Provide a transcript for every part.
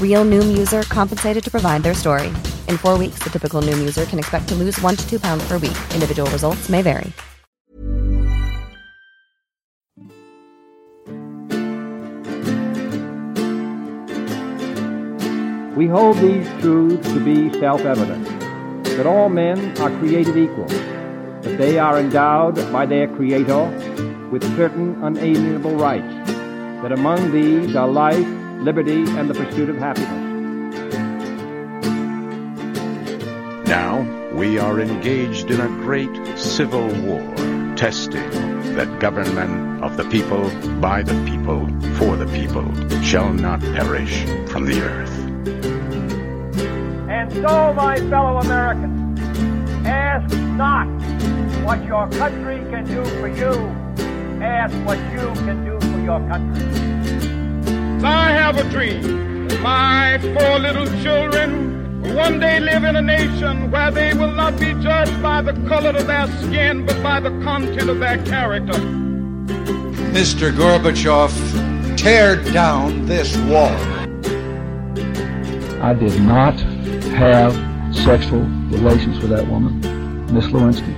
Real Noom user compensated to provide their story. In four weeks, the typical Noom user can expect to lose one to two pounds per week. Individual results may vary. We hold these truths to be self-evident, that all men are created equal, that they are endowed by their Creator with certain unalienable rights, that among these are life, liberty, and the pursuit of happiness. Now we are engaged in a great civil war, testing that government of the people, by the people, for the people, shall not perish from the earth. And so, my fellow Americans, ask not what your country can do for you, ask what you can do for your country. I have a dream. My four little children will one day live in a nation where they will not be judged by the color of their skin, but by the content of their character. Mr. Gorbachev, tear down this wall. I did not have sexual relations with that woman, Miss Lewinsky.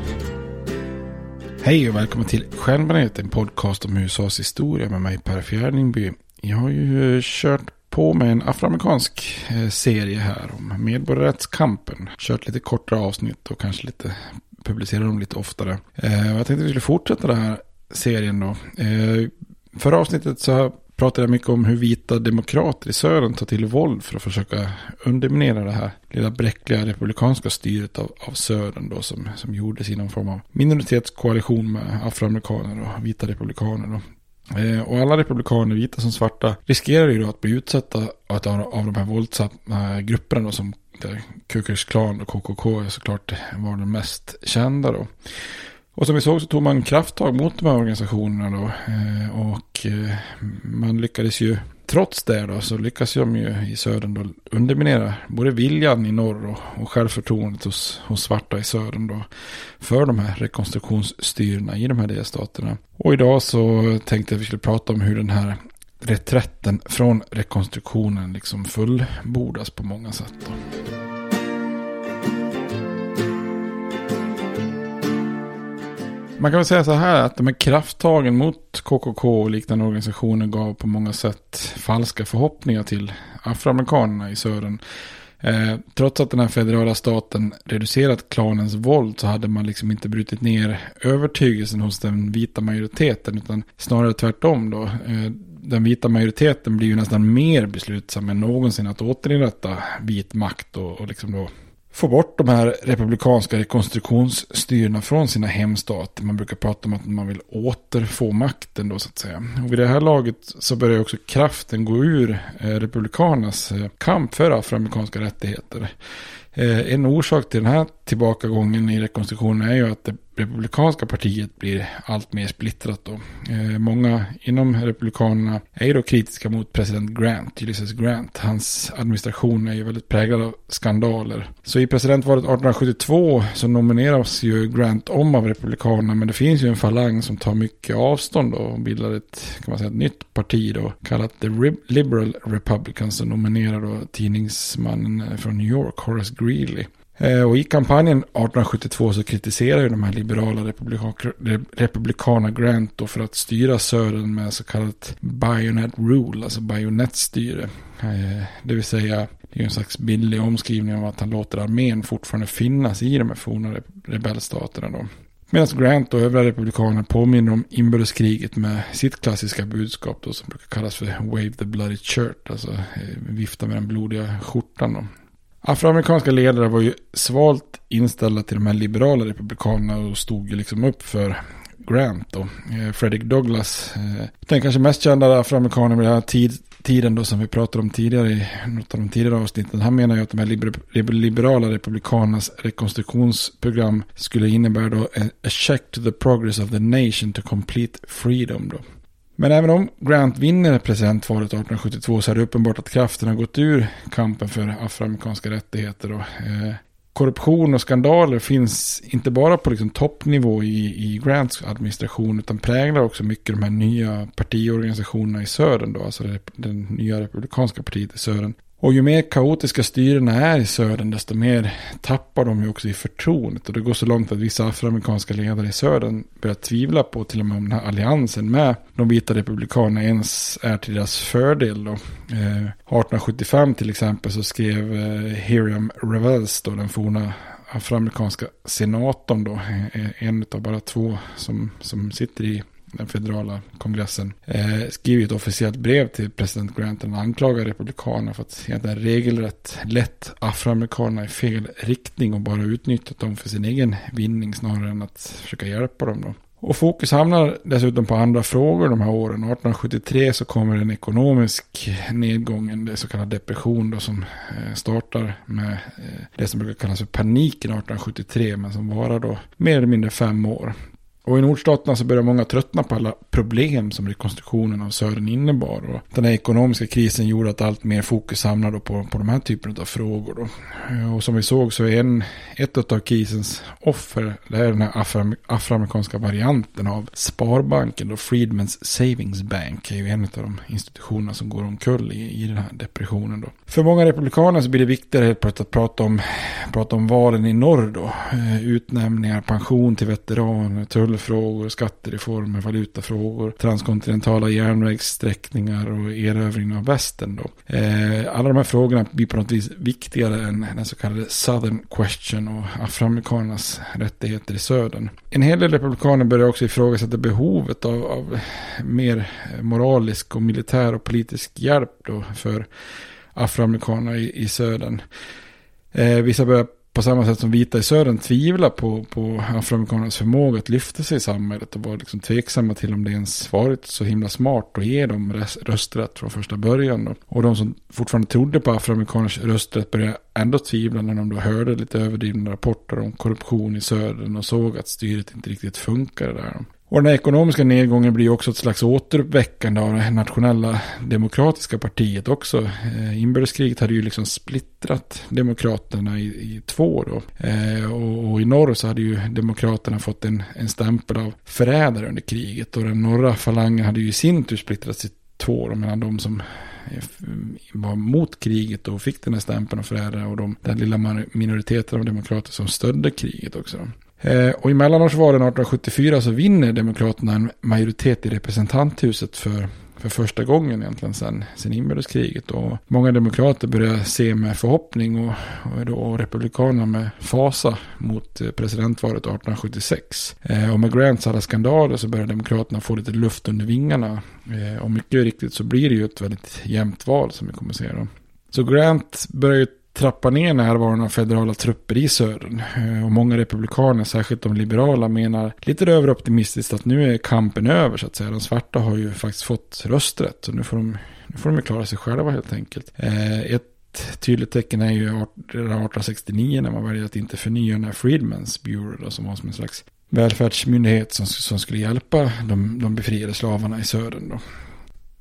Hej och välkommen till Stjärnbaneret, en podcast om USAs historia med mig Per Fjärdingby. Jag har ju eh, kört på med en afroamerikansk eh, serie här om medborgarrättskampen. Kört lite kortare avsnitt och kanske lite publicerar dem lite oftare. Eh, Jag tänkte att vi skulle fortsätta den här serien då. Eh, Förra avsnittet så pratade jag mycket om hur vita demokrater i södern tar till våld för att försöka underminera det här lilla bräckliga republikanska styret av, av södern då som, som gjordes i någon form av minoritetskoalition med afroamerikaner och vita republikaner då. Eh, och alla republikaner, vita som svarta, riskerar ju då att bli utsatta av, de här våldsamma grupperna då, som Kukers Klan och KKK är såklart var de mest kända då. Och som vi såg så tog man krafttag mot de här organisationerna då. Eh, och eh, man lyckades ju, trots det då, så lyckas de ju i södern då underminera både viljan i norr och, och självförtroendet hos, hos svarta i södern då. För de här rekonstruktionsstyrena i de här delstaterna. Och idag så tänkte jag att vi skulle prata om hur den här reträtten från rekonstruktionen liksom fullbordas på många sätt. Då. Man kan väl säga så här att de här krafttagen mot KKK och liknande organisationer gav på många sätt falska förhoppningar till afroamerikanerna i södern. Eh, trots att den här federala staten reducerat klanens våld så hade man liksom inte brutit ner övertygelsen hos den vita majoriteten utan snarare tvärtom då. Eh, den vita majoriteten blir ju nästan mer beslutsam än någonsin att återinrätta vit makt och, och liksom då få bort de här republikanska rekonstruktionsstyrena från sina hemstater. Man brukar prata om att man vill återfå makten då så att säga. Och vid det här laget så börjar också kraften gå ur eh, republikanernas eh, kamp för afroamerikanska rättigheter. Eh, en orsak till den här tillbakagången i rekonstruktionen är ju att det republikanska partiet blir allt mer splittrat då. Eh, många inom republikanerna är ju då kritiska mot president Grant, Ulysses Grant. Hans administration är ju väldigt präglad av skandaler. Så i presidentvalet 1872 så nomineras ju Grant om av republikanerna, men det finns ju en falang som tar mycket avstånd och bildar ett, kan man säga, ett nytt parti då, kallat The Liberal Republicans, som nominerar då tidningsmannen från New York, Horace Greeley. Eh, och i kampanjen 1872 så kritiserar ju de här liberala republikanerna Grant då för att styra södern med så kallat bayonet rule, alltså bajonettstyre. Eh, det vill säga, det är en slags billig omskrivning av att han låter armén fortfarande finnas i de här forna rebellstaterna då. Medan Grant och övriga republikaner påminner om inbördeskriget med sitt klassiska budskap då som brukar kallas för Wave the Bloody Shirt, alltså eh, vifta med den blodiga skjortan då. Afroamerikanska ledare var ju svalt inställda till de här liberala republikanerna och stod ju liksom upp för Grant och eh, Frederick Douglass. Eh, den kanske mest kända afroamerikanen vid den här tid, tiden då som vi pratade om tidigare i något av de tidigare avsnitten. Han menar ju att de här liber, liberala republikanernas rekonstruktionsprogram skulle innebära då a check to the progress of the nation to complete freedom då. Men även om Grant vinner presidentvalet 1872 så är det uppenbart att kraften har gått ur kampen för afroamerikanska rättigheter. Och, eh, korruption och skandaler finns inte bara på liksom toppnivå i, i Grants administration utan präglar också mycket de här nya partiorganisationerna i södern. Då, alltså det, det nya republikanska partiet i södern. Och ju mer kaotiska styrena är i södern, desto mer tappar de ju också i förtroendet. Och det går så långt att vissa afroamerikanska ledare i södern börjar tvivla på till och med om den här alliansen med de vita republikanerna ens är till deras fördel. Då. Eh, 1875 till exempel så skrev eh, Hiram Revels, då, den forna afroamerikanska senatorn, då, eh, en av bara två som, som sitter i den federala kongressen, eh, skrivit ett officiellt brev till president Grant och anklagar republikanerna för att egentligen regelrätt lett afroamerikanerna i fel riktning och bara utnyttjat dem för sin egen vinning snarare än att försöka hjälpa dem. Då. Och fokus hamnar dessutom på andra frågor de här åren. 1873 så kommer en ekonomisk nedgång, en så kallad depression då, som eh, startar med eh, det som brukar kallas för paniken 1873 men som varar då mer eller mindre fem år. Och i nordstaterna så börjar många tröttna på alla problem som rekonstruktionen av södern innebar. Och den här ekonomiska krisen gjorde att allt mer fokus hamnade på, på de här typerna av frågor. Då. Eh, och som vi såg så är en, ett av krisens offer, det är den här afro, afroamerikanska varianten av Sparbanken, då Freedmans Savings Bank, är ju en av de institutionerna som går omkull i, i den här depressionen. Då. För många republikaner så blir det viktigare helt plötsligt att prata om, prata om valen i norr då. Eh, utnämningar, pension till veteraner, tull tullfrågor, skattereformer, valutafrågor, transkontinentala järnvägssträckningar och erövringen av västern. Då. Eh, alla de här frågorna blir på något vis viktigare än den så kallade Southern Question och afroamerikanernas rättigheter i södern. En hel del republikaner börjar också ifrågasätta behovet av, av mer moralisk och militär och politisk hjälp då för afroamerikaner i, i södern. Eh, vissa börjar på samma sätt som vita i södern tvivlar på, på afroamerikanernas förmåga att lyfta sig i samhället och var liksom tveksamma till om det ens varit så himla smart att ge dem rösträtt från första början. Då. Och de som fortfarande trodde på afroamerikaners rösträtt började ändå tvivla när de då hörde lite överdrivna rapporter om korruption i södern och såg att styret inte riktigt funkade där. Och den här ekonomiska nedgången blir också ett slags återuppväckande av det nationella demokratiska partiet också. Eh, inbördeskriget hade ju liksom splittrat demokraterna i, i två då. Eh, och, och, i norr så hade ju demokraterna fått en, en stämpel av förrädare under kriget. Och den norra falangen hade ju i sin tur splittrats i två då, mellan de som eh, var mot kriget och fick den här stämpeln av förrädare och de, den lilla minoriteten av demokrater som stödde kriget också. Eh, och i mellanårsvalen 1874 så vinner Demokraterna en majoritet i representanthuset för, för första gången egentligen sedan, sen inbördeskriget. Och många demokrater börjar se med förhoppning och, och, då, och republikanerna med fasa mot eh, presidentvalet 1876. Eh, och med Grants alla skandaler så börjar demokraterna få lite luft under vingarna. Eh, och mycket riktigt så blir det ju ett väldigt jämnt val som vi kommer att se då. Så Grant börjar ju trappa ner närvaron av federala trupper i södern. Eh, och många republikaner, särskilt de liberala, menar lite överoptimistiskt att nu är kampen över så att säga. De svarta har ju faktiskt fått rösträtt. och nu får de, nu får de klara sig själva helt enkelt. Eh, ett tydligt tecken är ju 1869 när man väljer att inte förnya den här Freedmans Bureau då, som var som en slags välfärdsmyndighet som, som skulle hjälpa de, de befriade slavarna i södern. Då.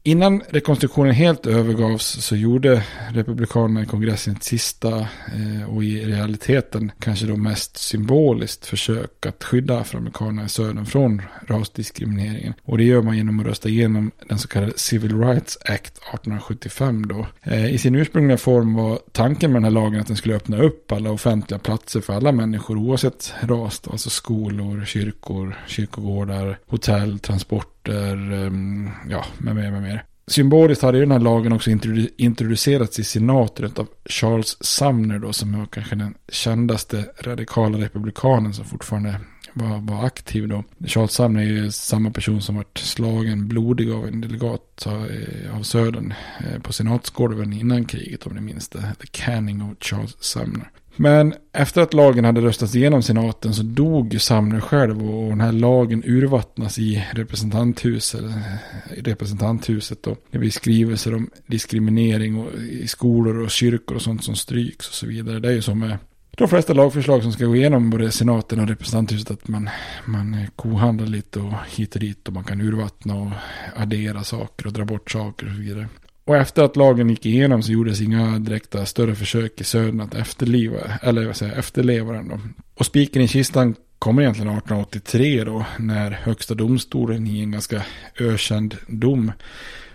Innan rekonstruktionen helt övergavs så gjorde Republikanerna i kongressen ett sista eh, och i realiteten kanske då mest symboliskt försök att skydda afroamerikanerna i södern från rasdiskrimineringen. Och det gör man genom att rösta igenom den så kallade Civil Rights Act 1875 då. Eh, I sin ursprungliga form var tanken med den här lagen att den skulle öppna upp alla offentliga platser för alla människor oavsett ras, alltså skolor, kyrkor, kyrkogårdar, hotell, transport rapporter, ehm, ja, med mer, med mer. Symboliskt hade ju den här lagen också introducerats i senaten av Charles Sumner då, som var kanske den kändaste radikala republikanen som fortfarande var, var aktiv då. Charles Sumner är ju samma person som varit slagen blodig av en delegat eh, av, Södern eh, på senatsgården innan kriget om ni minns det. The Canning of Charles Sumner. Men efter att lagen hade röstats igenom senaten så dog Sumner själv och den här lagen urvattnas i representanthuset. Eh, representanthuset då. Det blir skrivelser om diskriminering och, i skolor och kyrkor och sånt som stryks och så vidare. Det är ju som med de flesta lagförslag som ska gå igenom både senaten och representanthuset att man, man kohandlar lite och hit och dit och man kan urvattna och addera saker och dra bort saker och så vidare. Och efter att lagen gick igenom så gjordes inga direkta större försök i södern att efterliva, eller vad säger, efterleva den. Då. Och spiken i kistan kommer egentligen 1883 då, när högsta domstolen i en ganska ökänd dom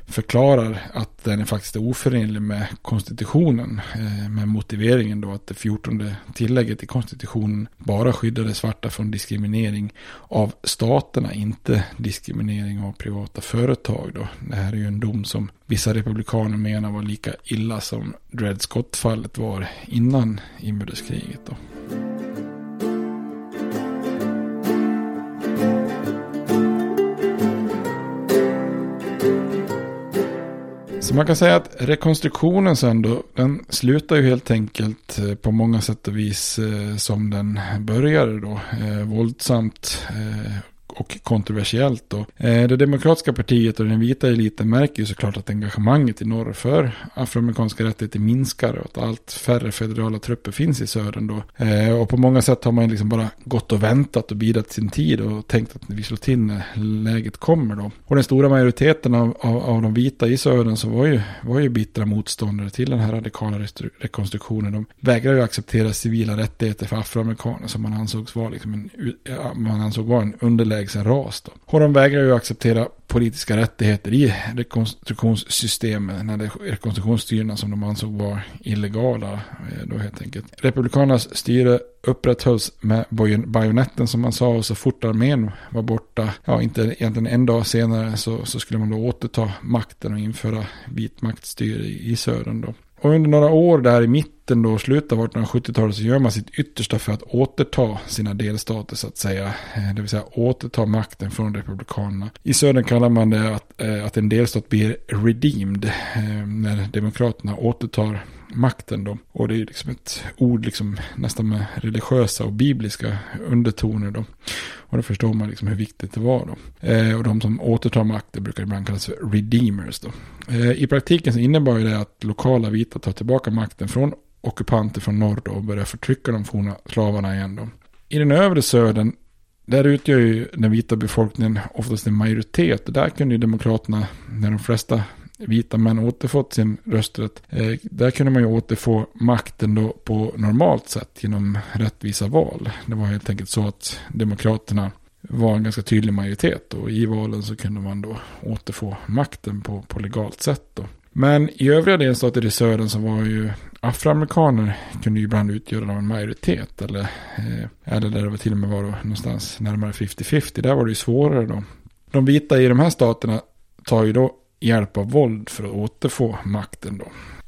förklarar att den är faktiskt oförenlig med konstitutionen. Eh, med motiveringen då att det 14 tillägget i konstitutionen bara skyddade svarta från diskriminering av staterna, inte diskriminering av privata företag. Då. Det här är ju en dom som vissa republikaner menar var lika illa som Dred Scott-fallet var innan inbördeskriget. Då. Så man kan säga att rekonstruktionen sen då, den slutar ju helt enkelt eh, på många sätt och vis eh, som den började då. Eh, våldsamt eh, och kontroversiellt. Då. Eh, det demokratiska partiet och den vita eliten märker ju såklart att engagemanget i norr för afroamerikanska rättigheter minskar och att allt färre federala trupper finns i södern då. Eh, och på många sätt har man liksom bara gått och väntat och bidat sin tid och tänkt att vi slår till när läget kommer då. Och den stora majoriteten av, av, av de vita i södern så var ju, var ju bittra motståndare till den här radikala rekonstruktionen. De vägrade ju acceptera civila rättigheter för afroamerikaner som man ansåg var, liksom en, man ansåg vara en underläge överlägsen ras. Då. Och de vägrar ju acceptera politiska rättigheter i rekonstruktionssystemet, när det rekonstruktionsstyrena som de ansåg var illegala. Eh, då helt enkelt. Republikanernas styre upprätthölls med bajonetten som man sa och så fort armén var borta, ja inte egentligen en dag senare så, så skulle man då återta makten och införa vitmaktstyre i, i södern då. Och under några år där i mitten då, slutet av 1870-talet så gör man sitt yttersta för att återta sina delstater så att säga. Eh, det vill säga återta makten från republikanerna. I södern kallar man det att, eh, att en delstat blir redeemed eh, när demokraterna återtar makten då. Och det är liksom ett ord liksom nästan med religiösa och bibliska undertoner då. Och då förstår man liksom hur viktigt det var då. Eh, och de som återtar makten brukar ibland kallas för redeemers då. Eh, I praktiken så innebar det att lokala vita tar tillbaka makten från ockupanter från norr då och börjar förtrycka de forna slavarna igen då. I den övre södern där utgör ju den vita befolkningen oftast en majoritet. Och där kunde ju demokraterna, när de flesta vita män återfått sin rösträtt. Eh, där kunde man ju återfå makten då på normalt sätt genom rättvisa val. Det var helt enkelt så att demokraterna var en ganska tydlig majoritet och i valen så kunde man då återfå makten på, på legalt sätt då. Men i övriga delstater i södern så var ju afroamerikaner kunde ju ibland utgöra en majoritet. Eller, eh, eller där det var till och med var då någonstans närmare 50-50. Där var det ju svårare då. De vita i de här staterna tar ju då hjälp av våld för att återfå makten då.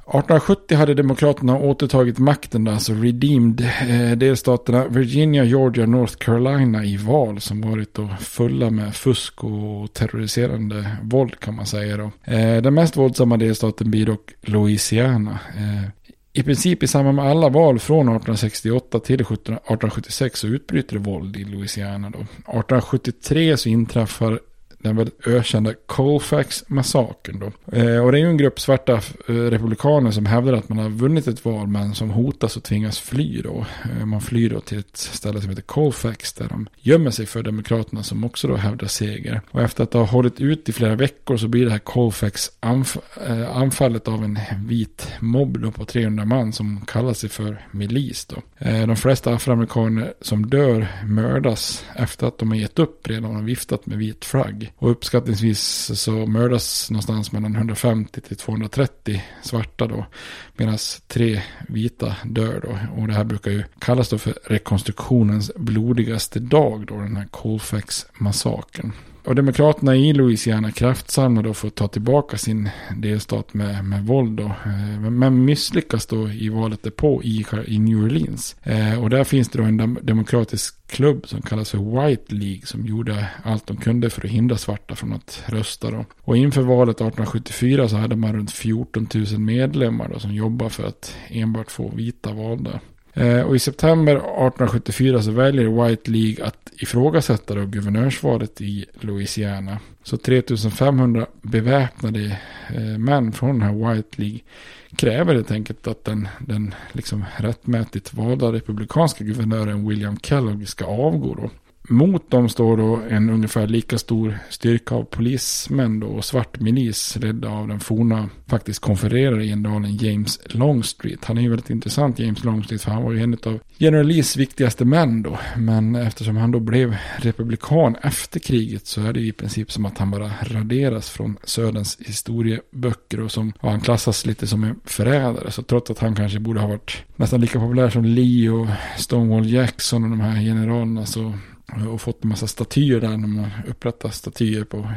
1870 hade Demokraterna återtagit makten, alltså redeemed eh, delstaterna Virginia, Georgia, North Carolina i val som varit då fulla med fusk och terroriserande våld kan man säga då. Eh, den mest våldsamma delstaten blir dock Louisiana. Eh, i princip i samband med alla val från 1868 till 1876 så utbryter det våld i Louisiana då. 1873 så inträffar den väldigt ökända Colfax-massakern. Eh, och det är ju en grupp svarta eh, republikaner som hävdar att man har vunnit ett val men som hotas och tvingas fly då. Eh, man flyr då till ett ställe som heter Colfax där de gömmer sig för demokraterna som också då hävdar seger. Och efter att ha hållit ut i flera veckor så blir det här Colfax anf eh, anfallet av en vit mobb då på 300 man som kallar sig för milis då. Eh, de flesta afroamerikaner som dör mördas efter att de har gett upp redan och viftat med vit flagg. Och uppskattningsvis så mördas någonstans mellan 150 till 230 svarta då. Medan tre vita dör då. Och det här brukar ju kallas då för rekonstruktionens blodigaste dag då. Den här Colfax-massakern. Och demokraterna i Louisiana kraftsamlar då för att ta tillbaka sin delstat med, med våld då. Eh, men misslyckas då i valet därpå i, i New Orleans. Eh, och där finns det då en demokratisk klubb som kallas för White League som gjorde allt de kunde för att hindra svarta från att rösta då. Och inför valet 1874 så hade man runt 14 000 medlemmar då som jobbade för att enbart få vita valda. Eh, och i september 1874 så väljer White League att ifrågasätta då guvernörsvalet i Louisiana. Så 3500 beväpnade eh, män från den här White League kräver helt enkelt att den, den liksom rättmätigt valda republikanska guvernören William Kellogg ska avgå då. Mot dem står då en ungefär lika stor styrka av polismän då och svart milis ledda av den forna faktiskt konfererade generalen James Longstreet. Han är ju väldigt intressant James Longstreet för han var ju en av General Lees viktigaste män då. Men eftersom han då blev republikan efter kriget så är det i princip som att han bara raderas från Söderns historieböcker och som och han klassas lite som en förrädare. Så trots att han kanske borde ha varit nästan lika populär som Lee och Stonewall Jackson och de här generalerna så och fått en massa statyer där när man upprättar statyer på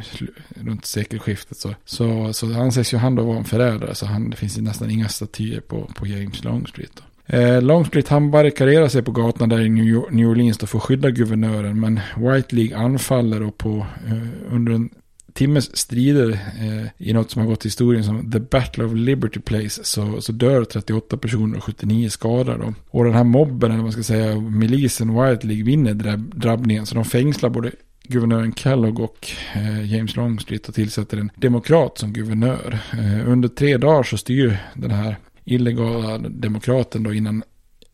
runt sekelskiftet. Så, så, så anses ju han då vara en förrädare så han, det finns ju nästan inga statyer på, på James Longstreet. Då. Eh, Longstreet han barrikaderar sig på gatan där i New Orleans då för att skydda guvernören men White League anfaller och på, eh, under en timmes strider eh, i något som har gått i historien som The Battle of Liberty Place så, så dör 38 personer och 79 skadar då. Och den här mobben, eller vad man ska säga, milisen White League vinner drabbningen så de fängslar både guvernören Kellogg och eh, James Longstreet och tillsätter en demokrat som guvernör. Eh, under tre dagar så styr den här illegala demokraten då innan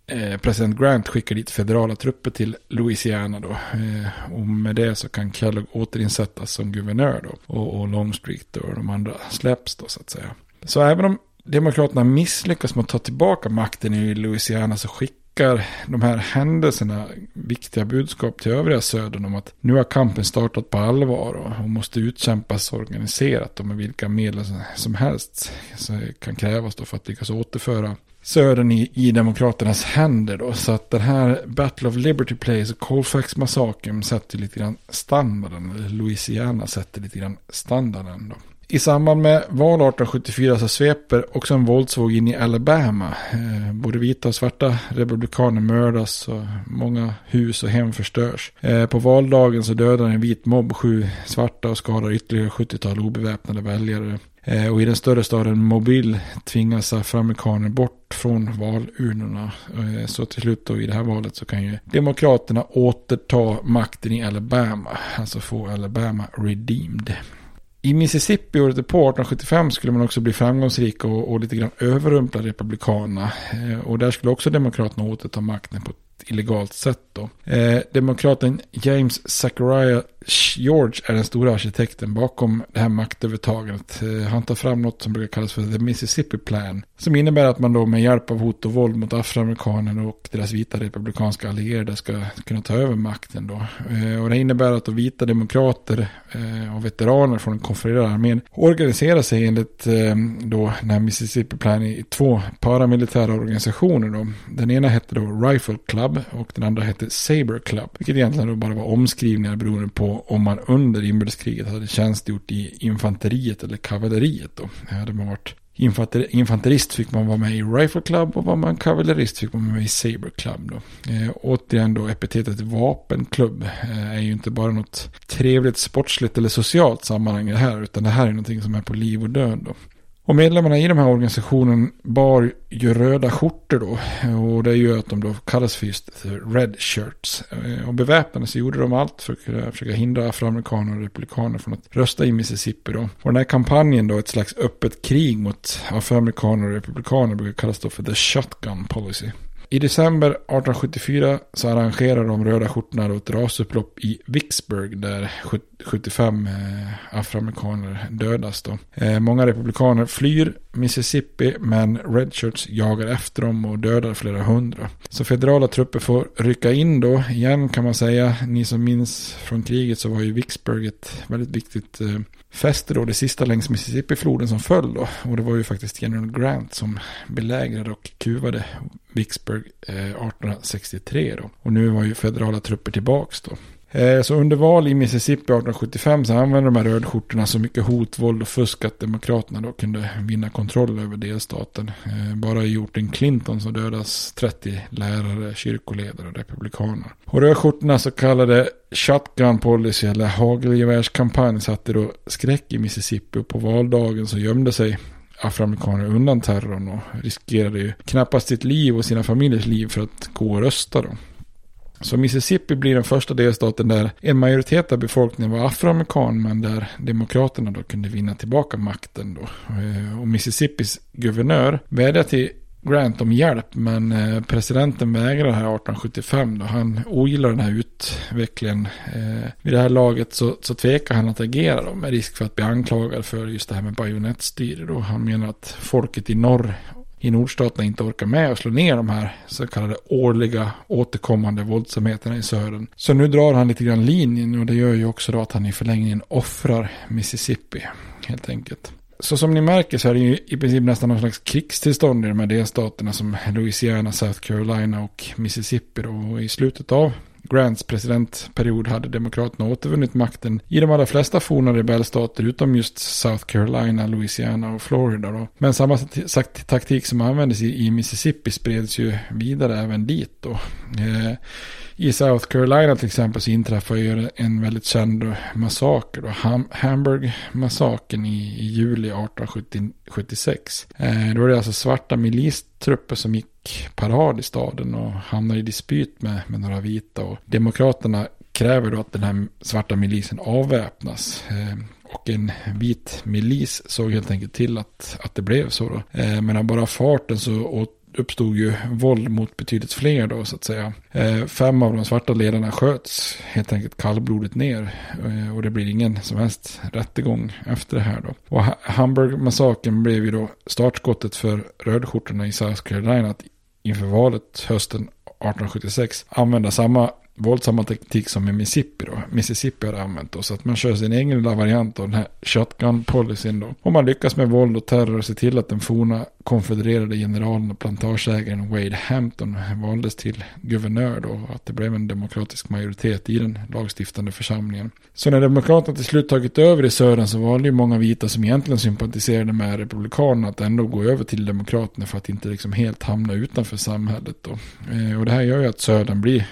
Eh, president Grant skickar dit federala trupper till Louisiana då. Eh, och med det så kan Kellogg återinsättas som guvernör då. Och, och Longstreet och de andra släpps då så att säga. Så även om Demokraterna misslyckas med att ta tillbaka makten i Louisiana så skickar de här händelserna viktiga budskap till övriga södern om att nu har kampen startat på allvar och, och måste utkämpas organiserat och med vilka medel som helst kan krävas då för att lyckas återföra södern i, i demokraternas händer då. Så att den här Battle of Liberty Place och Colfax-massakern sätter lite grann standarden. Louisiana sätter lite grann standarden då. I samband med val 1874 så sveper också en våldsvåg in i Alabama. Eh, både vita och svarta republikaner mördas och många hus och hem förstörs. Eh, på valdagen så dödar en vit mobb sju svarta och skadar ytterligare 70-tal obeväpnade väljare. Eh, och i den större staden Mobil tvingas afroamerikaner bort från valurnorna. Eh, så till slut då i det här valet så kan ju Demokraterna återta makten i Alabama. Alltså få Alabama redeemed. I Mississippi året på 1875 skulle man också bli framgångsrik och, och lite grann överrumpla Republikanerna. Eh, och där skulle också Demokraterna återta makten på ett illegalt sätt då. Eh, demokraten James Zachariah George är den stora arkitekten bakom det här maktövertagandet. Eh, han tar fram något som brukar kallas för The Mississippi Plan. Som innebär att man då med hjälp av hot och våld mot afroamerikaner och deras vita republikanska allierade ska kunna ta över makten då. Eh, och det innebär att de vita demokrater eh, och veteraner från den konfererade armén organiserar sig enligt eh, då den här Mississippi Plan i två paramilitära organisationer då. Den ena hette då Rifle Club Club och den andra hette Saber Club. Vilket egentligen då bara var omskrivningar beroende på om man under inbördeskriget hade tjänstgjort i infanteriet eller kavalleriet. Då. Hade man varit Infanter, infanterist fick man vara med i Rifle Club och var man kavallerist fick man vara med i Saber Club. Då. Eh, återigen då epitetet vapenklubb eh, är ju inte bara något trevligt sportsligt eller socialt sammanhang det här utan det här är någonting som är på liv och död. Då. Och medlemmarna i de här organisationen bar ju röda skjortor då. Och det gör att de då kallas för just Red Shirts. Eh, och beväpnade så gjorde de allt för att försöka hindra afroamerikaner och republikaner från att rösta i Mississippi då. Och den här kampanjen då, ett slags öppet krig mot afroamerikaner och republikaner brukar kallas då för the shotgun policy. I december 1874 så arrangerar de röda skjortorna ett rasupplopp i Vicksburg där 75 eh, afroamerikaner dödas. Då. Eh, många republikaner flyr Mississippi men Redshirts jagar efter dem och dödar flera hundra. Så federala trupper får rycka in då igen kan man säga. Ni som minns från kriget så var ju Vicksburg ett väldigt viktigt eh, fäste då det sista längs Mississippi-floden som föll då. Och det var ju faktiskt General Grant som belägrade och kuvade Vicksburg eh, 1863 då. Och nu var ju federala trupper tillbaks då. Eh, så under val i Mississippi 1875 så använde de här rödskjortorna så mycket hot, våld och fusk att demokraterna då kunde vinna kontroll över delstaten. Eh, bara i orten Clinton så dödas 30 lärare, kyrkoledare och republikaner. Och rödskjortornas så kallade shotgun policy eller hagelgevärskampanj satte då skräck i Mississippi och på valdagen så gömde sig afroamerikaner undan terrorn och riskerade ju knappast sitt liv och sina familjers liv för att gå och rösta då. Så Mississippi blir den första delstaten där en majoritet av befolkningen var afroamerikan men där demokraterna då kunde vinna tillbaka makten då. Eh, och Mississippis guvernör vädjar till Grant om hjälp men eh, presidenten vägrar här 1875 då. Han ogillar den här utvecklingen. Eh, vid det här laget så, så tvekar han att agera då med risk för att bli anklagad för just det här med bajonettstyre då. Han menar att folket i norr i nordstaterna inte orkar med att slå ner de här så kallade årliga återkommande våldsamheterna i södern. Så nu drar han lite grann linjen och det gör ju också då att han i förlängningen offrar Mississippi helt enkelt. Så som ni märker så är det ju i princip nästan någon slags krigstillstånd i de här delstaterna som Louisiana, South Carolina och Mississippi. Då. Och i slutet av Grants presidentperiod hade Demokraterna återvunnit makten i de allra flesta forna rebellstater utom just South Carolina, Louisiana och Florida. Då. Men samma taktik som användes i, Mississippi spreds ju vidare även dit. Då. Eh, I South Carolina till exempel så inträffade ju en väldigt känd massaker. Då. Ham Hamburg-massakern i, i, juli 1876. Eh, då var det alltså svarta milistrupper som gick parad i staden och hamnar i dispyt med, med några vita. Och demokraterna kräver då att den här svarta milisen avväpnas. Eh, och en vit milis såg helt enkelt till att, att det blev så. Då. Eh, men av bara farten så uppstod ju våld mot betydligt fler då så att säga. Eh, fem av de svarta ledarna sköts helt enkelt kallblodigt ner. Ehm, och det blir ingen som helst rättegång efter det här då. Och Hamburg-massakern blev ju då startskottet för rödskjortorna i South Carolina att inför valet hösten 1876 använda samma våldsamma taktik som i Mississippi då. Mississippi har använt då. Så att man kör sin egen lilla variant av den här shotgun-policyn då. Och man lyckas med våld och terror se till att den forna konfedererade generalen och plantageägaren Wade Hampton valdes till guvernör då. Och att det blev en demokratisk majoritet i den lagstiftande församlingen. Så när demokraterna till slut tagit över i södern så valde ju många vita som egentligen sympatiserade med republikanerna att ändå gå över till demokraterna för att inte liksom helt hamna utanför samhället då. Eh, och det här gör ju att södern blir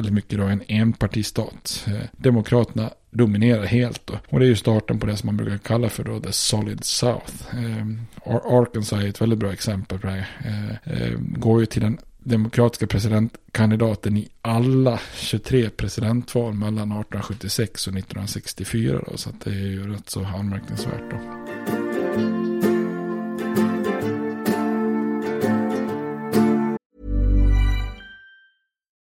väldigt mycket då en enpartistat. Eh, Demokraterna dominerar helt då. Och det är ju starten på det som man brukar kalla för då the solid south. Eh, Arkansas är ett väldigt bra exempel på det här. Eh, går ju till den demokratiska presidentkandidaten i alla 23 presidentval mellan 1876 och 1964 då. Så att det är ju rätt så anmärkningsvärt då.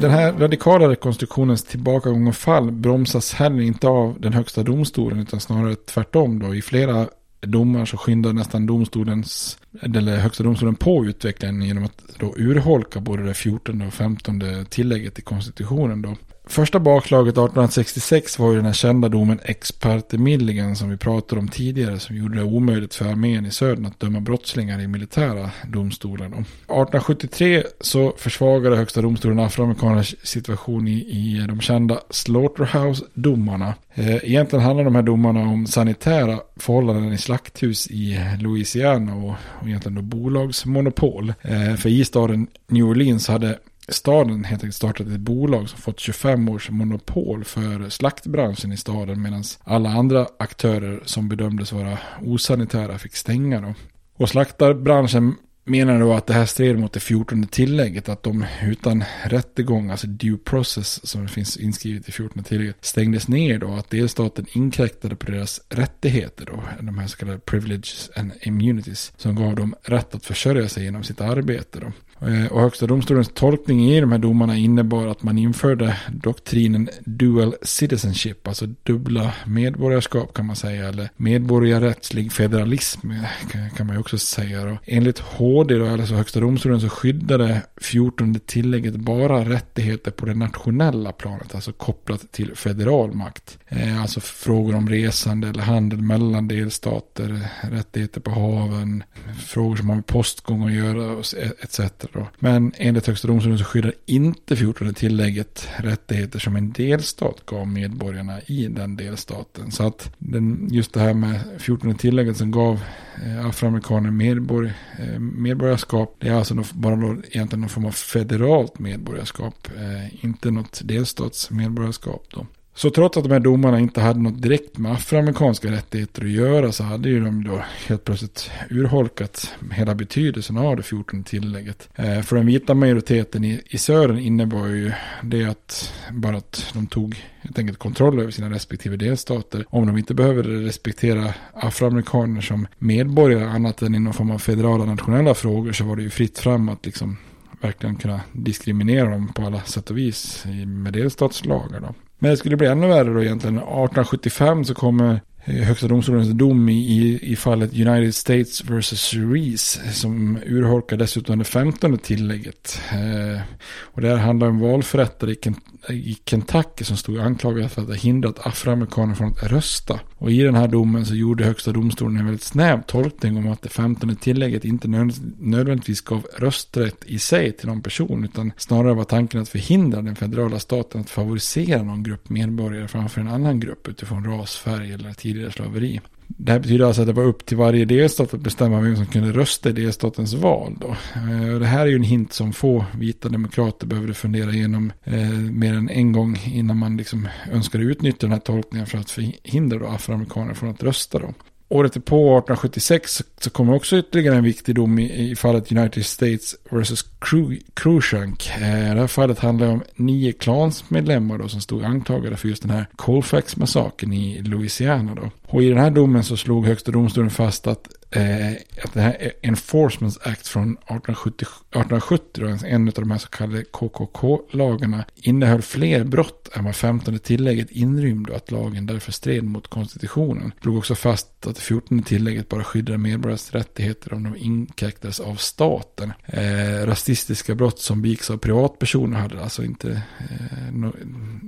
Den här radikala rekonstruktionens tillbakagång och fall bromsas heller inte av den högsta domstolen utan snarare tvärtom då. I flera domar så skyndar nästan domstolens, eller högsta domstolen på utvecklingen genom att då urholka både det 14 och 15 tillägget i konstitutionen då. Första bakslaget 1866 var ju den här kända domen Ex parte Milligan som vi pratade om tidigare som gjorde det omöjligt för armén i södern att döma brottslingar i militära domstolar. 1873 så försvagade högsta domstolen afroamerikanernas situation i, i de kända Slaughterhouse-domarna. Eh, egentligen handlar de här domarna om sanitära förhållanden i slakthus i Louisiana och, och egentligen då bolagsmonopol. Eh, för i staden New Orleans hade staden helt enkelt startat ett bolag som fått 25 års monopol för slaktbranschen i staden medan alla andra aktörer som bedömdes vara osanitära fick stänga. Då. Och slaktarbranschen menar då att det här stred mot det 14 tillägget. Att de utan rättegång, alltså due process som finns inskrivet i 14 tillägget, stängdes ner då. Att delstaten inkräktade på deras rättigheter då. De här så kallade privileges and immunities. Som gav dem rätt att försörja sig genom sitt arbete då. Eh, och högsta domstolens tolkning i de här domarna innebar att man införde doktrinen dual citizenship, alltså dubbla medborgarskap kan man säga, eller medborgarrättslig federalism eh, kan man ju också säga. Och Enligt HD, då, alltså högsta domstolen, så skyddade 14 tillägget bara rättigheter på det nationella planet, alltså kopplat till federal makt. Eh, alltså frågor om resande eller handel mellan delstater, rättigheter på haven, frågor som har med postgång att göra e- etc. Då. Men enligt Högsta domstolen så skyddar inte 14 tillägget rättigheter som en delstat gav medborgarna i den delstaten. Så att den, just det här med 14 tillägget som gav eh, afroamerikaner medborg, eh, medborgarskap. Det är alltså bara då egentligen någon form av federalt medborgarskap. Eh, inte något delstatsmedborgarskap då. Så trots att de här domarna inte hade något direkt med afroamerikanska rättigheter att göra så hade ju de då helt plötsligt urholkat hela betydelsen av det 14 tillägget. Eh, för den vita majoriteten i, i södern innebar ju det att bara att de tog helt enkelt kontroll över sina respektive delstater. Om de inte behöver respektera afroamerikaner som medborgare annat än i någon form av federala nationella frågor så var det ju fritt fram att liksom verkligen kunna diskriminera dem på alla sätt och vis med delstatslagar. Då. Men det skulle bli ännu värre då egentligen. 1875 så kommer Eh, högsta domstolens dom i, i fallet United States vs. Reese som urholkar dessutom det femtonde tillägget. Eh, och det här handlar om valförrättare i, i Kentucky som stod anklagad för att ha hindrat afroamerikaner från att rösta. Och i den här domen så gjorde högsta domstolen en väldigt snäv tolkning om att det femtonde tillägget inte nödvändigtvis gav rösträtt i sig till någon person utan snarare var tanken att förhindra den federala staten att favorisera någon grupp medborgare framför en annan grupp utifrån ras, färg eller tidigare slaveri. Det här betyder alltså att det var upp till varje delstat att bestämma vem som kunde rösta i delstatens val. Då. Eh, det här är ju en hint som få vita demokrater behövde fundera igenom eh, mer än en gång innan man liksom önskade utnyttja den här tolkningen för att förhindra då afroamerikaner från att rösta. Då. Året på 1876 så kommer också ytterligare en viktig dom i, i fallet United States vs. Cruikshank. Eh, det här fallet handlar om nio klansmedlemmar då som stod anklagade för just den här Colfax-massakern i Louisiana. Då. Och i den här domen så slog högsta domstolen fast att eh, att den här Enforcement Act från 1870, 1870 då, alltså en av de här så kallade KKK-lagarna, innehöll fler brott än vad 15 tillägget inrymde och att lagen därför stred mot konstitutionen. Det drog också fast att det 14 tillägget bara skyddade medborgares rättigheter om de inkräktades av staten. Eh, rasistiska brott som begicks av privatpersoner hade alltså inte, eh, no,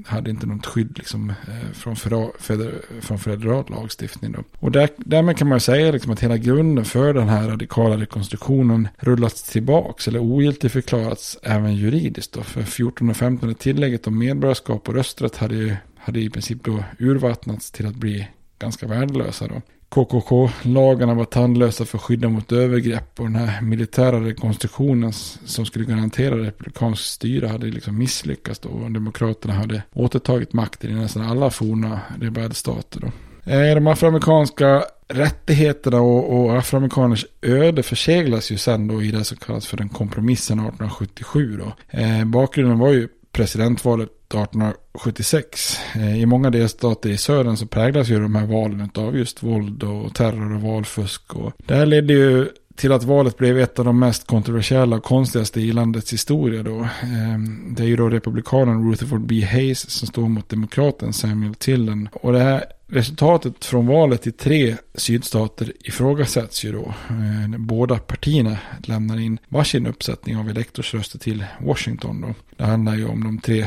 hade inte något skydd liksom, eh, från, feder, från federal lagstiftning. Då. Och där, därmed kan man säga liksom att hela grunden för den här radikala rekonstruktionen rullats tillbaks eller ogiltigt förklarats även juridiskt. Då. För 14 och 15 tillägget om medborgarskap och rösträtt hade, ju, hade i princip då urvattnats till att bli ganska värdelösa. Då. KKK-lagarna var tandlösa för att skydda mot övergrepp och den här militära rekonstruktionen som skulle garantera republikansk styre hade liksom misslyckats då och demokraterna hade återtagit makten i nästan alla forna rebellstater. Då. Eh, de afroamerikanska rättigheterna och, och afroamerikaners öde förseglas ju sen då i det som kallas för den kompromissen 1877 då. Eh, bakgrunden var ju presidentvalet 1876. Eh, I många delstater i södern så präglas ju de här valen av just våld och terror och valfusk. Och det här ledde ju till att valet blev ett av de mest kontroversiella och konstigaste i landets historia då. Ehm, det är ju då republikanen Rutherford B. Hayes som står mot demokraten Samuel Tillen. Och det här resultatet från valet i tre sydstater ifrågasätts ju då. Ehm, båda partierna lämnar in varsin uppsättning av elektorsröster till Washington då. Det handlar ju om de tre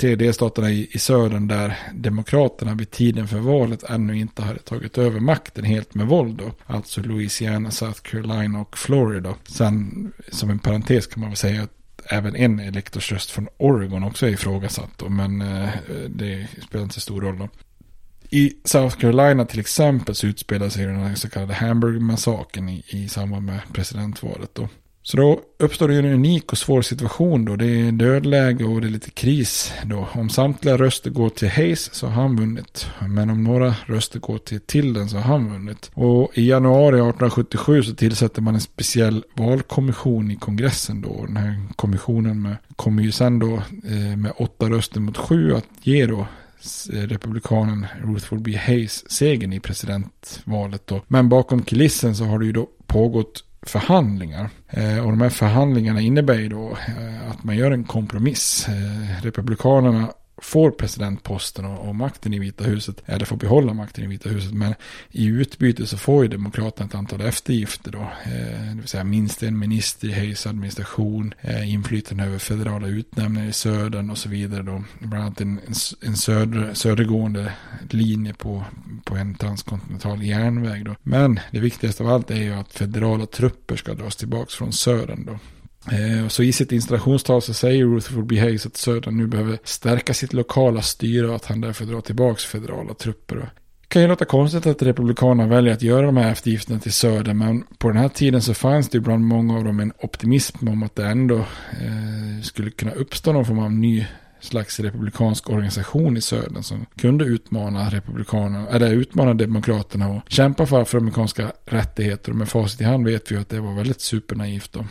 tre delstaterna i, i södern där demokraterna vid tiden för valet ännu inte hade tagit över makten helt med våld. Då. Alltså Louisiana, South Carolina och Florida. Sen som en parentes kan man väl säga att även en elektorsröst från Oregon också är ifrågasatt. Då, men eh, det spelar inte så stor roll. Då. I South Carolina till exempel så utspelar sig den här så kallade Hamburg-massakern i, i samband med presidentvalet. Då. Så då uppstår det ju en unik och svår situation då. Det är dödläge och det är lite kris då. Om samtliga röster går till Hayes så har han vunnit. Men om några röster går till Tilden så har han vunnit. Och i januari 1877 så tillsätter man en speciell valkommission i kongressen då. Den här kommissionen med, kommer ju sen då eh, med åtta röster mot sju att ge då eh, republikanen Rutherford B. Hayes segern i presidentvalet då. Men bakom kulissen så har det ju då pågått förhandlingar. Eh, och de här förhandlingarna innebär ju då eh, att man gör en kompromiss. Eh, republikanerna får presidentposten och, och, makten i Vita huset, eller får behålla makten i Vita huset, men i utbyte så får ju Demokraterna ett antal eftergifter då, eh, det vill säga minst en minister i Hayes administration, eh, inflytande över federala utnämningar i södern och så vidare då, bland annat en, en söder, södergående linje på, på en transkontinental järnväg då. Men det viktigaste av allt är ju att federala trupper ska dras tillbaka från södern då. Eh, så i sitt installationstal så säger Rutherford B. Hayes att södern nu behöver stärka sitt lokala styre och att han därför drar tillbaka federala trupper. Det kan ju låta konstigt att Republikanerna väljer att göra de här eftergifterna till söder, men på den här tiden så fanns det bland många av dem en optimism om att det ändå eh, skulle kunna uppstå någon form av ny slags republikansk organisation i södern som kunde utmana republikanerna, eller utmana demokraterna och kämpa för afroamerikanska rättigheter. Och med facit i hand vet vi att det var väldigt supernaivt då.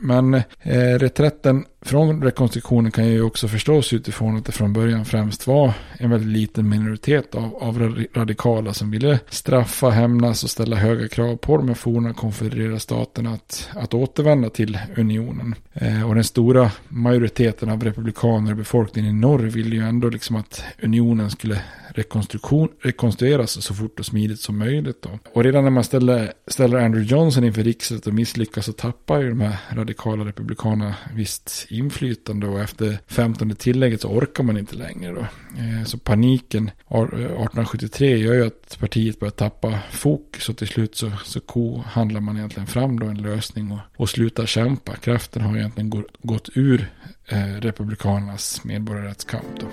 Men eh, reträtten från rekonstruktionen kan ju också förstås utifrån att det från början främst var en väldigt liten minoritet av, av radikala som ville straffa, hämnas och ställa höga krav på de här forna konfedererade staterna att, att återvända till unionen. Eh, och den stora majoriteten av republikaner och befolkningen i norr ville ju ändå liksom att unionen skulle rekonstruktion, rekonstrueras så fort och smidigt som möjligt. Då. Och redan när man ställer, ställer Andrew Johnson inför riksrätt och misslyckas så tappar ju de här radikala republikanerna visst inflytande och efter 15 tillägget så orkar man inte längre. Då. Eh, så paniken 1873 eh, gör ju att partiet börjar tappa fokus och till slut så, så kohandlar man egentligen fram då en lösning och, och slutar kämpa. Kraften har egentligen gått ur eh, republikanernas medborgarrättskamp. Då.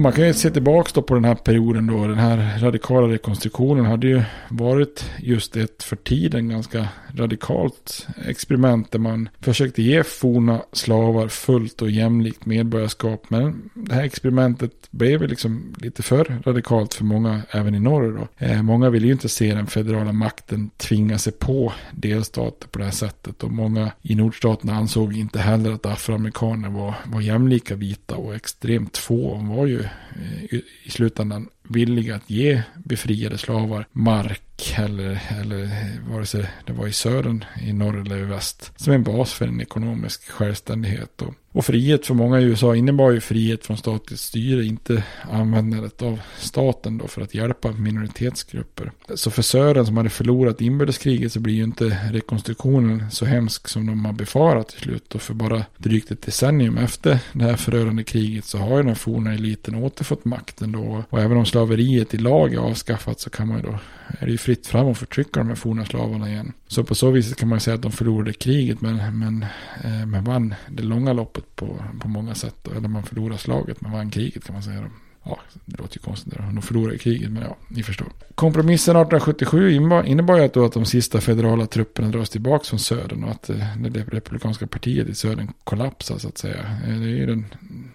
Och man kan ju se tillbaka på den här perioden då. Den här radikala rekonstruktionen hade ju varit just ett för tiden ganska radikalt experiment där man försökte ge forna slavar fullt och jämlikt medborgarskap. Men det här experimentet blev liksom lite för radikalt för många även i norr. Då. Eh, många ville ju inte se den federala makten tvinga sig på delstater på det här sättet. Och många i nordstaterna ansåg inte heller att afroamerikaner var, var jämlika vita och extremt få. De var ju Eh, i slutändan villiga att ge befriade slavar mark eller, eller vare sig det var i södern, i norr eller i väst, som en bas för en ekonomisk självständighet. Och, och frihet för många i USA innebar ju frihet från statligt styre, inte användandet av staten då för att hjälpa minoritetsgrupper. Så för södern som hade förlorat inbördeskriget så blir ju inte rekonstruktionen så hemsk som de har befarat till slut. Och för bara drygt ett decennium efter det här förödande kriget så har ju den forna eliten återfått makten då. Och även om slaveriet i lag är avskaffat så kan man ju då är det ju fritt fram att förtrycka de här forna slavarna igen. Så på så vis kan man säga att de förlorade kriget men, men, eh, men vann det långa loppet på, på många sätt. Eller man förlorade slaget men vann kriget kan man säga. Ja, det låter ju konstigt. De förlorade kriget, men ja, ni förstår. Kompromissen 1877 innebar ju att, då att de sista federala trupperna dras tillbaka från södern och att eh, det republikanska partiet i södern kollapsar så att säga. Eh, det är ju den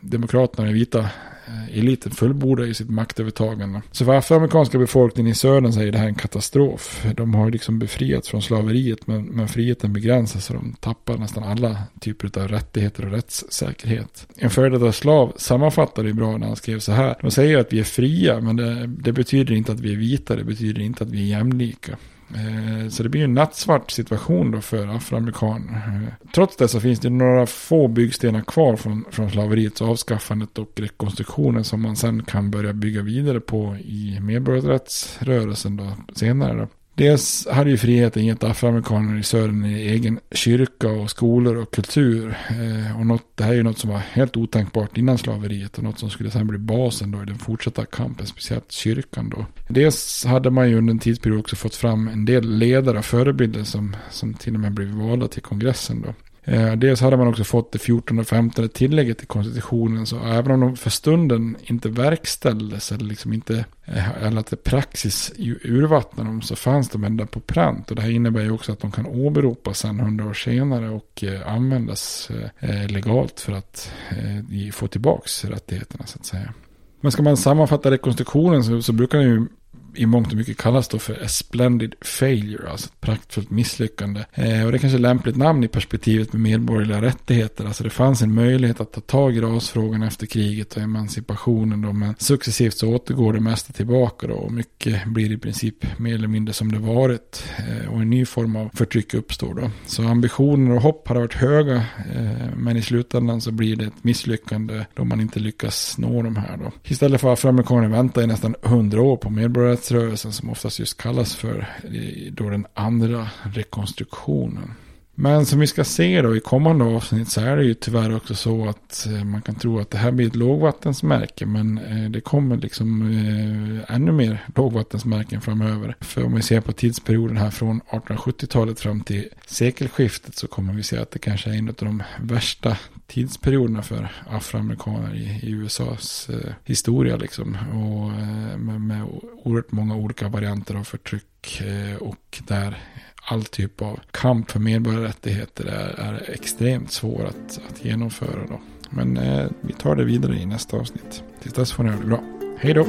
demokraterna, den vita Eh, eliten fullbordar ju sitt maktövertagande. Så för afroamerikanska befolkningen i södern så är det här en katastrof. De har liksom befriats från slaveriet men, men friheten begränsas så de tappar nästan alla typer av rättigheter och rättssäkerhet. En före detta slav sammanfattade det bra när han skrev så här. De säger att vi är fria men det, det betyder inte att vi är vita, det betyder inte att vi är jämlika. Eh, så det blir ju en nattsvart situation då för afroamerikaner. Eh, trots det så finns det några få byggstenar kvar från, från slaveriets avskaffandet och rekonstruktionen som man sen kan börja bygga vidare på i medborgarrättsrörelsen då, senare. Då. Dels hade ju friheten gett afroamerikaner i södern en egen kyrka och skolor och kultur. Eh, och något, det här är ju något som var helt otänkbart innan slaveriet och något som skulle sen bli basen då i den fortsatta kampen, speciellt kyrkan då. Dels hade man ju under en tidsperiod också fått fram en del ledare och förebilder som, som till och med blev valda till kongressen då. Eh, dels hade man också fått det 14 och 15 tillägget till konstitutionen. Så även om de för stunden inte verkställdes eller liksom inte, eh, eller att det praxis urvattnade dem så fanns de ändå på pränt. Och det här innebär ju också att de kan åberopas sen 100 år senare och eh, användas eh, legalt för att eh, få tillbaka rättigheterna så att säga. Men ska man sammanfatta rekonstruktionen så, så brukar den ju i mångt och mycket kallas då för a splendid failure, alltså ett praktfullt misslyckande. Eh, och det är kanske är lämpligt namn i perspektivet med medborgerliga rättigheter. Alltså det fanns en möjlighet att ta tag i rasfrågan efter kriget och emancipationen då, men successivt så återgår det mesta tillbaka då och mycket blir i princip mer eller mindre som det varit eh, och en ny form av förtryck uppstår då. Så ambitioner och hopp har varit höga, eh, men i slutändan så blir det ett misslyckande då man inte lyckas nå de här då. Istället för afroamerikaner vänta i nästan hundra år på medborgarrätt frihetsrörelsen som oftast just kallas för eh, då den andra rekonstruktionen. Men som vi ska se då i kommande avsnitt så är det ju tyvärr också så att eh, man kan tro att det här blir ett lågvattensmärke. Men eh, det kommer liksom eh, ännu mer lågvattensmärken framöver. För om vi ser på tidsperioden här från 1870-talet fram till sekelskiftet så kommer vi se att det kanske är en av de värsta tidsperioderna för afroamerikaner i, USAs historia liksom. Och med, med oerhört många olika varianter av förtryck och där all typ av kamp för medborgarrättigheter är, är extremt svår att, att genomföra. Då. Men eh, vi tar det vidare i nästa avsnitt. Tills dess får ni ha det bra. Hej då!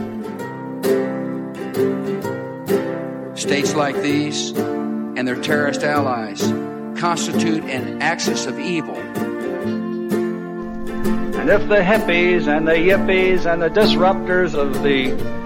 States like these and their terrorist allies constitute an axis of evil. And if the hippies and the yippies and the disruptors of the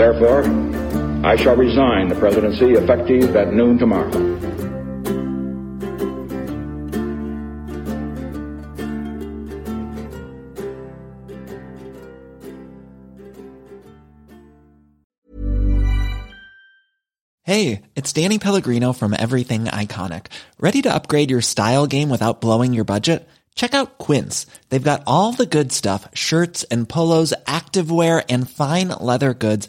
Therefore, I shall resign the presidency effective at noon tomorrow. Hey, it's Danny Pellegrino from Everything Iconic. Ready to upgrade your style game without blowing your budget? Check out Quince. They've got all the good stuff shirts and polos, activewear, and fine leather goods